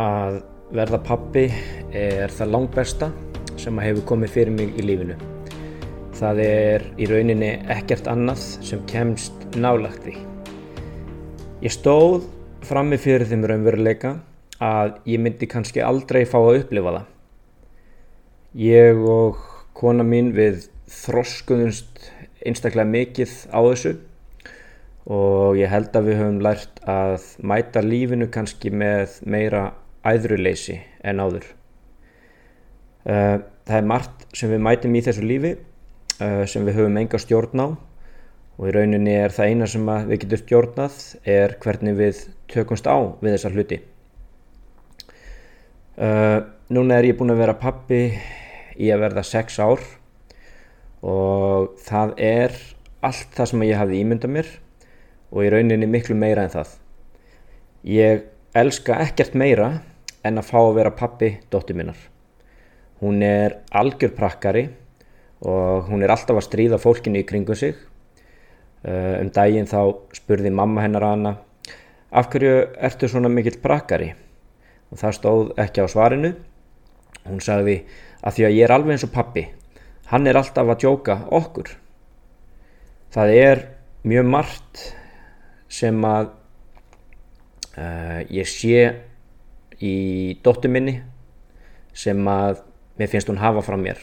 Að verða pappi er það langbesta sem hefur komið fyrir mig í lífinu. Það er í rauninni ekkert annað sem kemst nálagt því. Ég stóð frammi fyrir þeim raunveruleika að ég myndi kannski aldrei fá að upplifa það. Ég og kona mín við þroskuðumst einstaklega mikið á þessu og ég held að við höfum lært að mæta lífinu kannski með meira æðruleysi en áður. Uh, það er margt sem við mætum í þessu lífi uh, sem við höfum enga stjórn á og í rauninni er það eina sem við getum stjórnað er hvernig við tökumst á við þessa hluti. Uh, núna er ég búin að vera pappi í að verða sex ár og það er allt það sem ég hafði ímyndað mér og í rauninni miklu meira en það. Ég elska ekkert meira en að fá að vera pappi dóttir minnar. Hún er algjör prakkari og hún er alltaf að stríða fólkinu í kringum sig. Uh, um daginn þá spurði mamma hennar hana af hverju ertu svona mikill prakkari? Og það stóð ekki á svarinu. Hún sagði að því að ég er alveg eins og pappi. Hann er alltaf að djóka okkur. Það er mjög margt sem að uh, ég sé í dóttu minni sem að mér finnst hún hafa frá mér.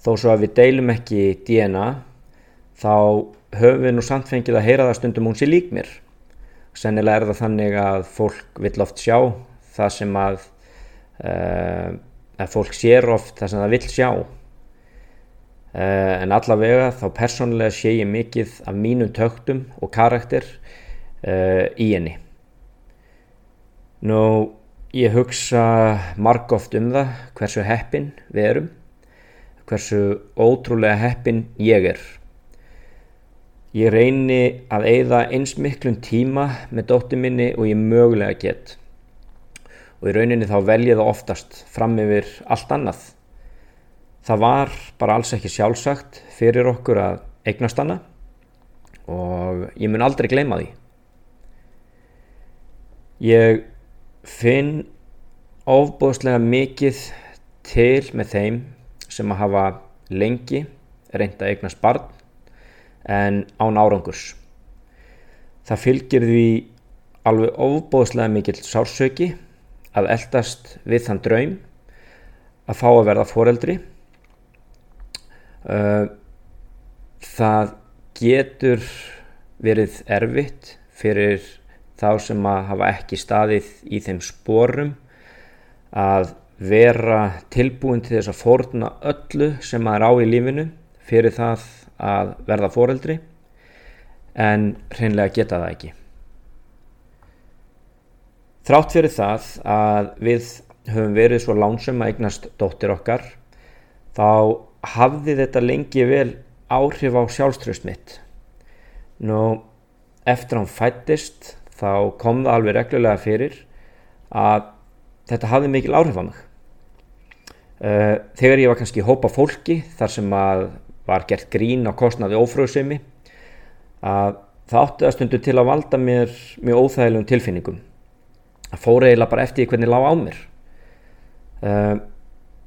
Þó svo að við deilum ekki DNA þá höfum við nú samt fengið að heyra það stundum hún sé lík mér. Sennilega er það þannig að fólk vill oft sjá það sem að, uh, að fólk sér oft það sem það vill sjá. Uh, en allavega þá persónulega sé ég mikið af mínum töktum og karakter uh, í henni. Nú, ég hugsa margóft um það hversu heppin við erum, hversu ótrúlega heppin ég er. Ég reyni að eigða eins miklum tíma með dóttir minni og ég mögulega get. Og í rauninni þá vel ég það oftast fram yfir allt annað. Það var bara alls ekki sjálfsagt fyrir okkur að eignast hana og ég mun aldrei gleyma því. Ég finn ofbóðslega mikið til með þeim sem að hafa lengi reynd að eignast barn en án árangurs. Það fylgir því alveg ofbóðslega mikill sársöki að eldast við þann draum að fá að verða foreldri. Það getur verið erfitt fyrir þá sem að hafa ekki staðið í þeim sporum að vera tilbúin til þess að fórna öllu sem maður á í lífinu fyrir það að verða foreldri en hreinlega geta það ekki. Þrátt fyrir það að við höfum verið svo lánsum að eignast dóttir okkar þá hafði þetta lengi vel áhrif á sjálfströst mitt. Nú eftir hann fættist þá kom það alveg reglulega fyrir að þetta hafði mikil áhrif á mig. Uh, þegar ég var kannski hópa fólki þar sem að var gert grín á kostnaði ófröðsemi að það átti að stundu til að valda mér mjög óþægilegum tilfinningum. Það fór eiginlega bara eftir hvernig lág á mér. Uh,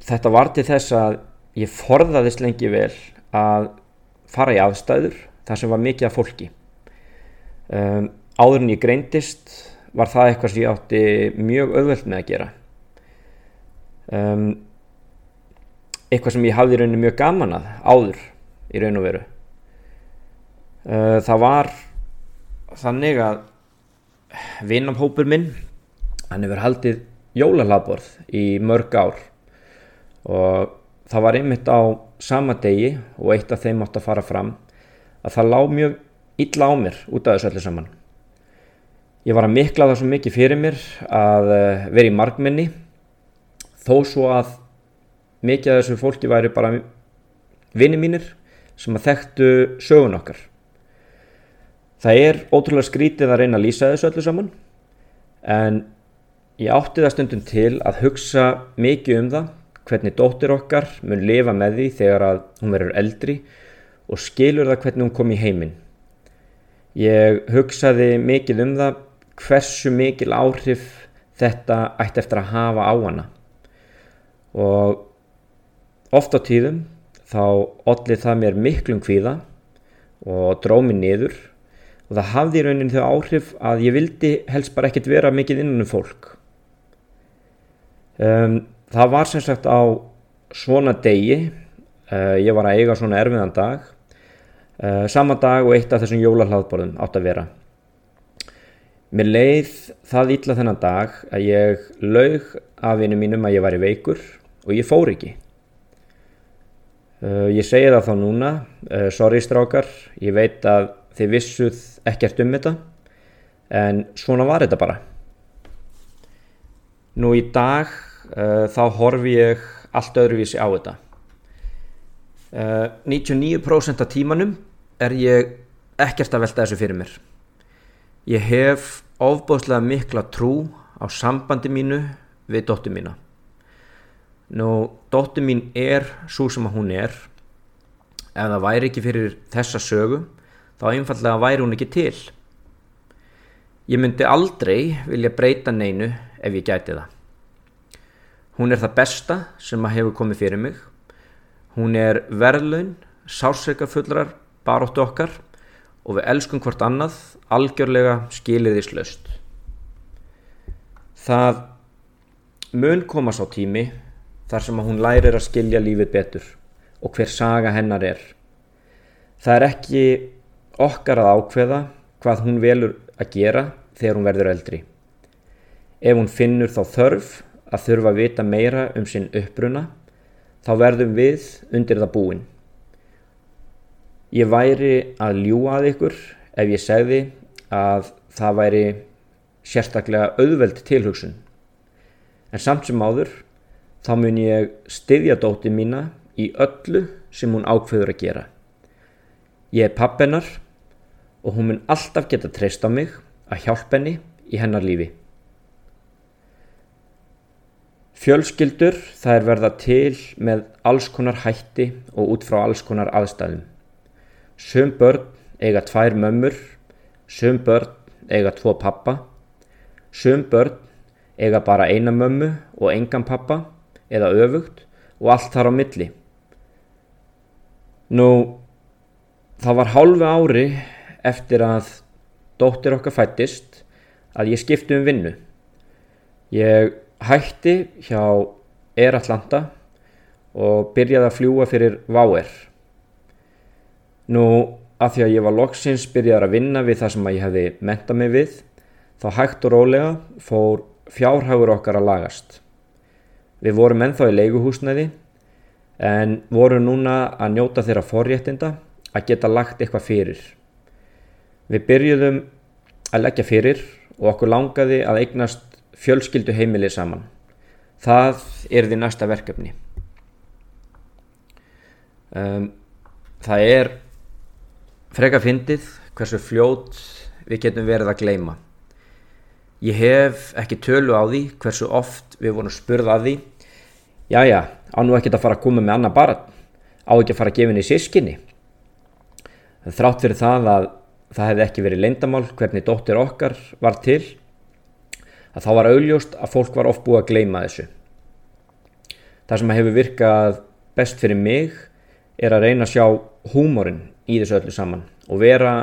þetta var til þess að ég forðaðist lengi vel að fara í aðstæður þar sem var mikið af fólki. Um, áður en ég greindist var það eitthvað sem ég átti mjög auðvöld með að gera. Um, eitthvað sem ég hafði í rauninu mjög gaman að áður í raun og veru. Uh, það var þannig að vinnamhópur minn hann hefur haldið jólalagborð í mörg ár og það var einmitt á sama degi og eitt af þeim átt að fara fram að það lág mjög illa á mér út af þessu öllu saman Ég var að mikla það svo mikið fyrir mér að eh, vera í markminni þó svo að mikið af þessu fólki væri bara vini mínir sem að þekktu sögun okkar. Það er ótrúlega skrítið að reyna að lýsa þessu öllu saman en ég átti það stundum til að hugsa mikið um það hvernig dóttir okkar mun lifa með því þegar að hún verður eldri og skilur það hvernig hún kom í heiminn. Ég hugsaði mikið um það hversu mikil áhrif þetta ætti eftir að hafa á hana. Og oft á tíðum þá ollið það mér miklum kvíða og drómi niður. Og það hafði í rauninni þau áhrif að ég vildi helst bara ekkert vera mikið innan um fólk. Um, það var sem sagt á svona degi uh, ég var að eiga svona erfiðan dag. Uh, sama dag og eitt af þessum jólahlaðborðum átt að vera mér leið það ítla þennan dag að ég laug af einu mínum að ég væri veikur og ég fór ekki. Uh, ég segi það þá núna. Sorry strákar, ég veit að þið vissuð ekkert um þetta en svona var þetta bara. Nú í dag uh, þá horfi ég allt öðruvísi á þetta. Uh, 99% af tímanum er ég ekkert að velta þessu fyrir mér ég hef ofbóðslega mikla trú á sambandi mínu við dóttu mína nú dóttu mín er svo sem að hún er ef það væri ekki fyrir þessa sögu þá einfallega væri hún ekki til. Ég myndi aldrei vilja breyta neinu ef ég gæti það. Hún er það besta sem að hefur komið fyrir mig. Hún er verðlaun, sársveikafullrar, baróttu okkar og við elskum hvort annað algjörlega skiliðislaust. Það mun komast á tími þar sem að hún lærir að skilja lífið betur og hver saga hennar er. Það er ekki okkar að ákveða hvað hún velur að gera þegar hún verður eldri. Ef hún finnur þá þörf að þurfa að vita meira um sinn uppbruna, þá verðum við undir það búin. Ég væri að ljúa að ykkur ef ég segði að það væri sérstaklega auðveld tilhugsun. En samt sem áður, þá mun ég styðja dóti mína í öllu sem hún ákveður að gera. Ég er pappennar og hún mun alltaf geta treyst á mig að hjálpa henni í hennar lífi. Fjölskyldur það er verða til með alls konar hætti og út frá alls konar aðstæðum. Sum börn eiga tvær mömmur, sum börn eiga tvo pappa, sum börn eiga bara eina mömmu og engan pappa eða öfugt og allt þar á milli. Nú, það var hálfu ári eftir að dóttir okkar fættist að ég skipti um vinnu. Ég hætti hjá Air Atlanta og byrjaði að fljúa fyrir Váer. Nú að því að ég var loksins byrjaði að vinna við það sem ég hefði mentað mig við, þá hægt og rólega fór fjárhagur okkar að lagast. Við vorum ennþá í leiguhúsnæði en vorum núna að njóta þeirra forréttinda að geta lagt eitthvað fyrir. Við byrjuðum að leggja fyrir og okkur langaði að eignast fjölskyldu heimilið saman. Það er því næsta verkefni. Um, það er freka fyndið hversu fljót við getum verið að gleima. Ég hef ekki tölu á því hversu oft við vorum spurð að því já, á nú ekki að fara að koma með annar barn, á ekki að fara að gefa henni sískinni. Þrátt fyrir það að það hefði ekki verið leindamál hvernig dóttir okkar var til að þá var augljóst að fólk var oft búið að gleima þessu. Það sem hefur virkað best fyrir mig er að reyna að sjá húmórin í þessu öllu saman og vera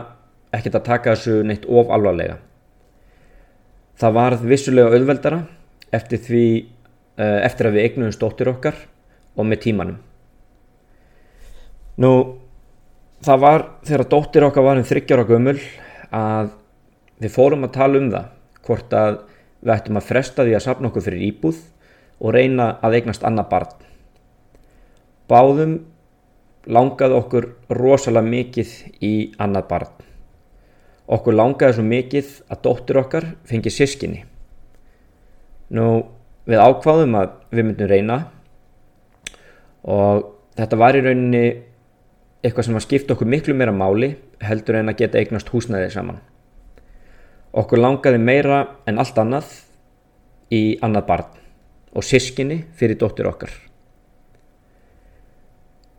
ekkert að taka þessu neitt of alvarlega. Það varð vissulega auðveldara eftir, því, eh, eftir að við eignum stóttir okkar og með tímanum. Nú, það var þegar dóttir okkar var um þryggjar og gömul að við fórum að tala um það hvort að við ættum að fresta því að sapna okkur fyrir íbúð og reyna að eignast annað barn. Báðum langaði okkur rosalega mikið í annað barn. Okkur langaði svo mikið að dóttir okkar fengi sískinni. Nú við ákváðum að við myndum reyna og þetta var í rauninni eitthvað sem að skipta okkur miklu meira máli heldur en að geta eignast húsnæðið saman. Okkur langaði meira en allt annað í annað barn og sískinni fyrir dóttir okkar.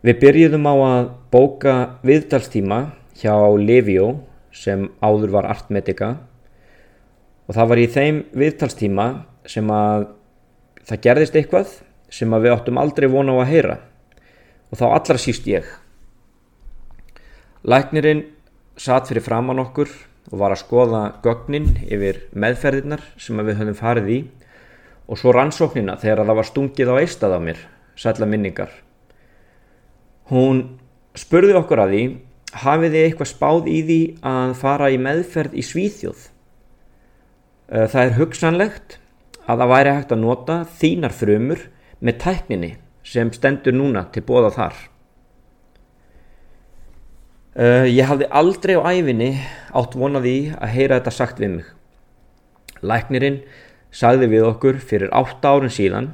Við byrjuðum á að bóka viðtalstíma hjá Livio sem áður var Artmedica og það var í þeim viðtalstíma sem að það gerðist eitthvað sem að við áttum aldrei vona á að heyra og þá allra síst ég. Læknirinn satt fyrir framann okkur og var að skoða gögnin yfir meðferðirnar sem við höfum farið í og svo rannsóknina þegar það var stungið á eistað á mér, sætla minningar. Hún spurði okkur að því, hafið þið eitthvað spáð í því að fara í meðferð í Svíþjóð? Það er hugsanlegt að það væri hægt að nota þínar frumur með tækninni sem stendur núna til bóða þar. Ég hafði aldrei á æfinni átt vonaði að heyra þetta sagt við mig. Læknirinn sagði við okkur fyrir 8 árun síðan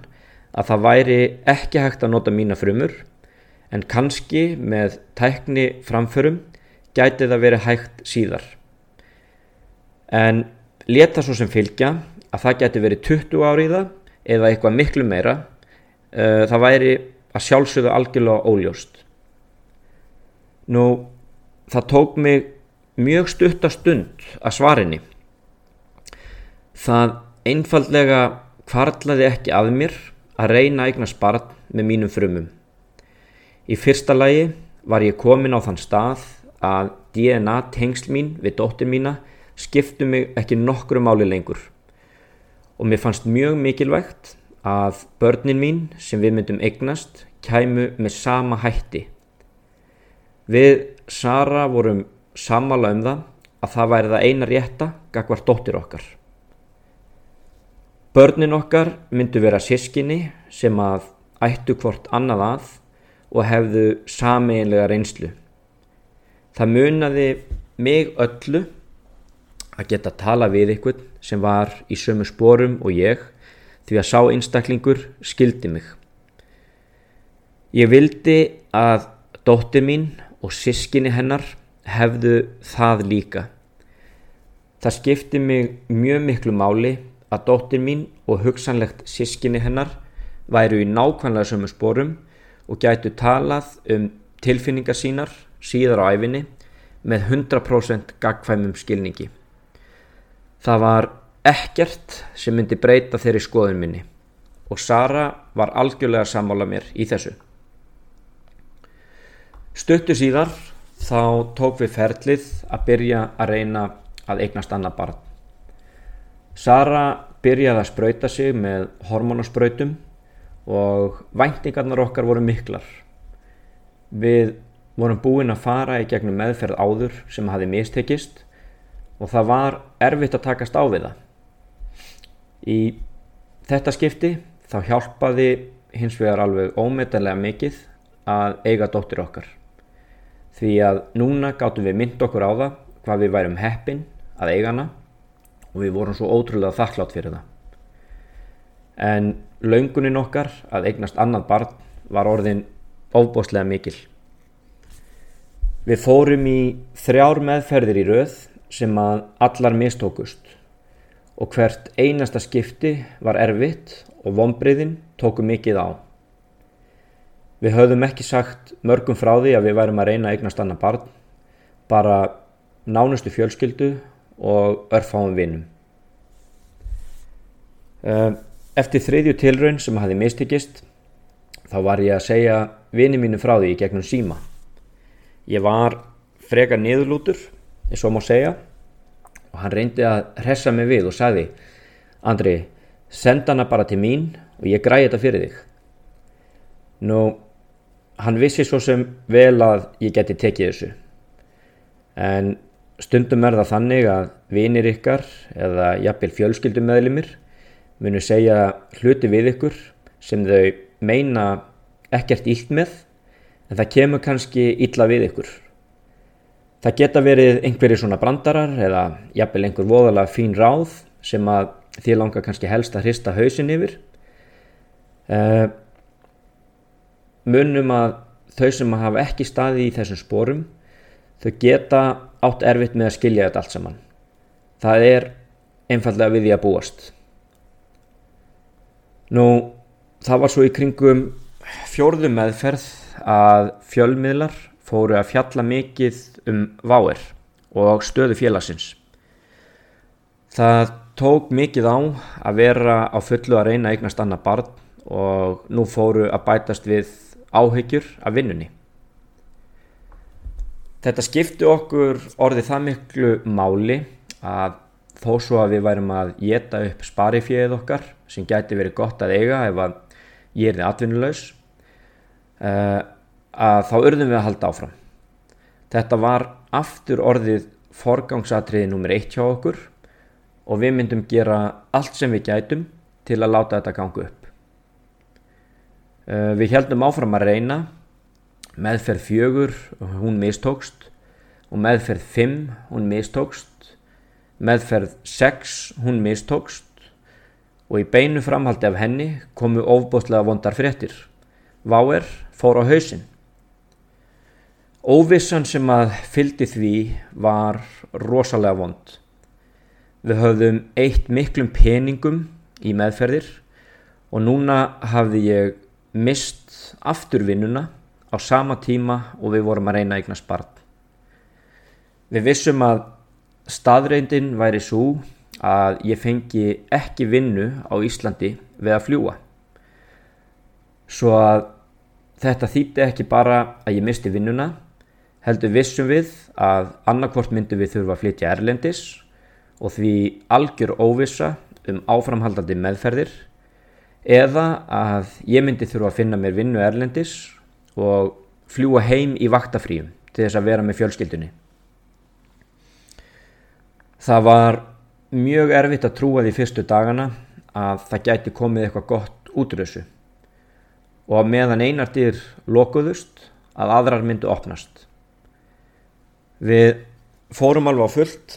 að það væri ekki hægt að nota mína frumur en kannski með tækni framförum gæti það verið hægt síðar. En leta svo sem fylgja að það gæti verið 20 áriða eða eitthvað miklu meira uh, það væri að sjálfsögðu algjörlega óljóst. Nú, það tók mig mjög stuttastund að svarinni. Það einfallega kvartlaði ekki af mér að reyna að eigna spart með mínum frumum. Í fyrsta lagi var ég komin á þann stað að DNA tengsl mín við dóttir mína skiptu mig ekki nokkru máli lengur og mér fannst mjög mikilvægt að börnin mín sem við myndum eignast kæmu með sama hætti. Við Sara vorum sammála um það að það væri það eina rétta gagvar dóttir okkar. Börnin okkar myndu vera sískinni sem að ættu hvort annað að og hefðu sameinlega reynslu. Það munaði mig öllu að geta tala við ykkur sem var í sömu spórum og ég því að sá einstaklingur skildi mig. Ég vildi að dóttir mín og sískinni hennar hefðu það líka. Það skipti mig mjög miklu máli að dóttir mín og hugsanlegt sískinni hennar væru í nákvæmlega sömu spórum og gætu talað um tilfinningar sínar síðar á æfinni með 100% gagkvæmum skilningi. Það var ekkert sem myndi breyta þeirri skoðun minni og Sara var algjörlega sammála mér í þessu. Stuttu síðar þá tók við ferlið að byrja að reyna að eignast annað barn. Sara byrjaði að spröyta sig með hormonaspröytum og væntingarnar okkar voru miklar. Við vorum búin að fara í gegnum meðferð áður sem hafi mistekist og það var erfitt að takast á við það. Í þetta skipti þá hjálpaði hins vegar alveg ómetanlega mikið að eiga dóttir okkar. Því að núna gáttum við mynd okkur á það hvað við værum heppin að eiga hana og við vorum svo ótrúlega þakklátt fyrir það. En laungunin okkar að eignast annað barn var orðin ofbóstlega mikil. Við fórum í þrjár meðferðir í rauð sem að allar mistókust og hvert einasta skipti var erfitt og vonbreyðin tóku mikið á. Við höfðum ekki sagt mörgum frá því að við værum að reyna að eignast annar barn, bara nánustu fjölskyldu og örfáum vinum. Eh, eftir þriðju tilraun sem hafi mistikist, þá var ég að segja vini mínu frá því gegnum síma. Ég var frekar niðurlútur, eins og má segja, og hann reyndi að hressa mig við og sagði Andri, senda hana bara til mín og ég græði þetta fyrir þig. Nú, hann vissi svo sem vel að ég geti tekið þessu. En stundum er það þannig að vinir ykkar eða jafnvel fjölskyldumöðlimir munu segja hluti við ykkur sem þau meina ekkert ílt með en það kemur kannski illa við ykkur. Það geta verið einhverjir svona brandarar eða jafnvel einhver voðalega fín ráð sem að þið langar kannski helst að hrista hausin yfir. Uh, munum að þau sem hafa ekki staði í þessum spórum, þau geta átt erfitt með að skilja þetta allt saman. Það er einfallega við því að búast. Nú, það var svo í kringum fjórðum meðferð að fjölmiðlar fóru að fjalla mikið um váer og stöðu félagsins. Það tók mikið á að vera á fullu að reyna eignast annað barn og nú fóru að bætast við áhyggjur af vinnunni. Þetta skipti okkur orðið það miklu máli að þó svo að við værum að geta upp sparifjöðið okkar sem gæti verið gott að eiga ef að ég er þið atvinnulegs uh, að þá urðum við að halda áfram. Þetta var aftur orðið forgangsatriði nummer eitt hjá okkur og við myndum gera allt sem við gætum til að láta þetta ganga upp. Uh, við heldum áfram að reyna, meðferð fjögur, hún mistókst og meðferð fimm, hún mistókst, meðferð sex, hún mistókst og í beinu framhaldi af henni komu ofbóstlega vondar fréttir. Váer fór á hausin. Óvissan sem að fyldi því var rosalega vond. Við höfðum eitt miklum peningum í meðferðir og núna hafði ég mist afturvinnuna á sama tíma og við vorum að reyna eigna spart. Við vissum að staðreindin væri svo að ég fengi ekki vinnu á Íslandi við að fljúa. Svo að þetta þýtti ekki bara að ég misti vinnuna, heldur vissum við að annarkvort myndum við þurfa að flytja erlendis og því algjör óvissa um áframhaldandi meðferðir eða að ég myndi þurfa að finna mér vinnu erlendis og fljúa heim í vaktafríum til þess að vera með fjölskyldunni. Það var mjög erfitt að trúa því fyrstu dagana að það gæti komið eitthvað gott útrössu og að meðan einartir lokuðust að aðrar myndu opnast. Við fórum alveg á fullt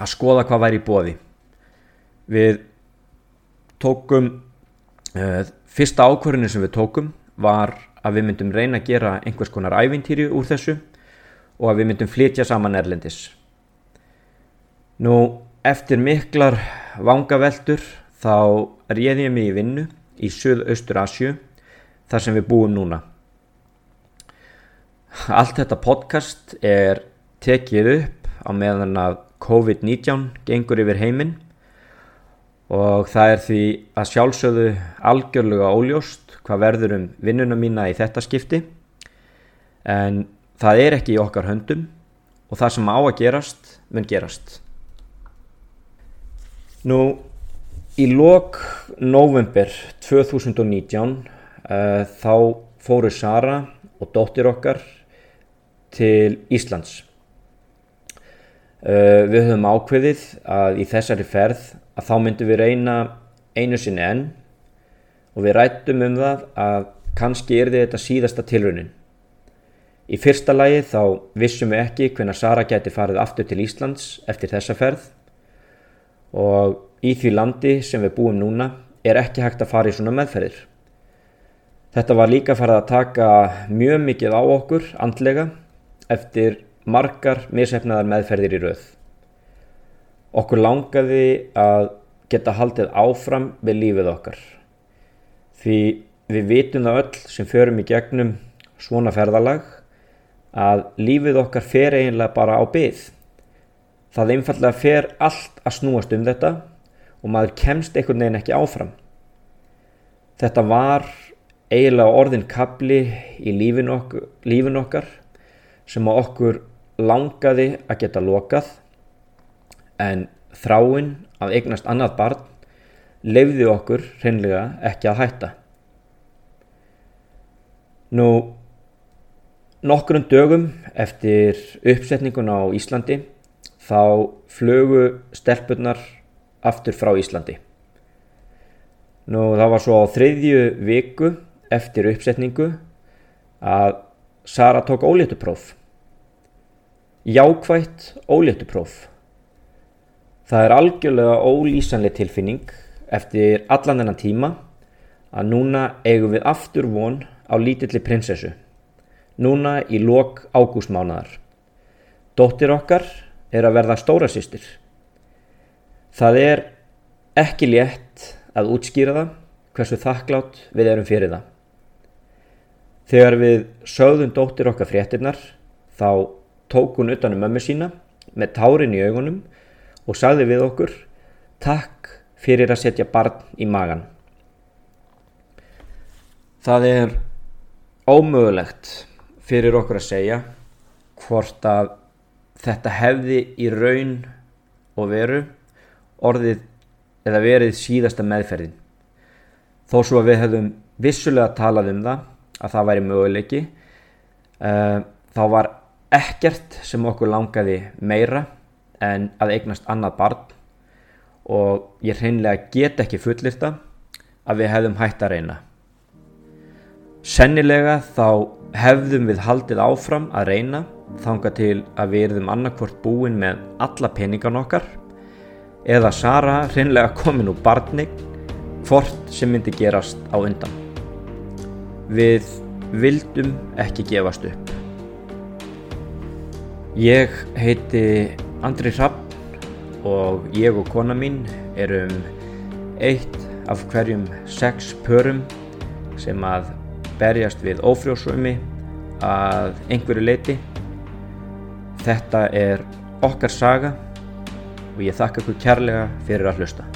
að skoða hvað væri í bóði. Við tókum, uh, fyrsta ákvörðinu sem við tókum var að við myndum reyna að gera einhvers konar ævintýri úr þessu og að við myndum flytja saman erlendis. Nú, Eftir miklar vangaveltur þá réði ég mig í vinnu í Suðaustur Asju þar sem við búum núna. Allt þetta podcast er tekið upp á meðan að COVID-19 gengur yfir heiminn og það er því að sjálfsögðu algjörlega óljóst hvað verður um vinnuna mína í þetta skipti en það er ekki í okkar höndum og það sem á að gerast mun gerast. Nú, í lok november 2019 uh, þá fóru Sara og dóttir okkar til Íslands. Uh, við höfum ákveðið að í þessari ferð að þá myndum við reyna einu sinni enn og við rættum um það að kannski er þetta síðasta tilraunin. Í fyrsta lagi þá vissum við ekki hvenna Sara geti farið aftur til Íslands eftir þessa ferð og í því landi sem við búum núna er ekki hægt að fara í svona meðferðir. Þetta var líka farið að taka mjög mikið á okkur andlega eftir margar misefnaðar meðferðir í rauð. Okkur langaði að geta haldið áfram við lífið okkar. Því við vitum það öll sem förum í gegnum svona ferðalag að lífið okkar fer eiginlega bara á byggð. Það einfallega fer allt að snúast um þetta og maður kemst einhvern veginn ekki áfram. Þetta var eiginlega orðin kabli í lífin okkar, lífin okkar sem að okkur langaði að geta lokað en þráinn að eignast annað barn lefði okkur hreinlega ekki að hætta. Nú, nokkrum dögum eftir uppsetningun á Íslandi þá flögu stelpunar aftur frá Íslandi. Nú það var svo á þriðju viku eftir uppsetningu að Sara tók óléttupróf. Jákvægt óléttupróf. Það er algjörlega ólýsanlega tilfinning eftir allan þennan tíma að núna eigum við aftur von á lítilli prinsessu. Núna í lok ágústmánadar. Dóttir okkar er að verða stóra sýstir. Það er ekki létt að útskýra það hversu þakklátt við erum fyrir það. Þegar við sögðum dóttir okkar fréttinnar þá tók hún utanum mömmu sína með tárin í augunum og sagði við okkur Takk fyrir að setja barn í magan. Það er ómögulegt fyrir okkur að segja hvort að þetta hefði í raun og veru orðið eða verið síðasta meðferðin. Þó svo að við hefðum vissulega talað um það að það væri möguleiki uh, þá var ekkert sem okkur langaði meira en að eignast annað barn og ég hreinlega get ekki fullirta að við hefðum hægt að reyna. Sennilega þá hefðum við haldið áfram að reyna þanga til að við erðum annarkvort búin með alla peningan okkar eða Sara hreinlega komin úr barni hvort sem myndi gerast á undan. Við vildum ekki gefast upp. Ég heiti Andri Rapp og ég og kona mín erum eitt af hverjum sex pörum sem að berjast við ófrjósumi að einhverju leiti. Þetta er okkar saga og ég þakka ykkur kærlega fyrir að hlusta.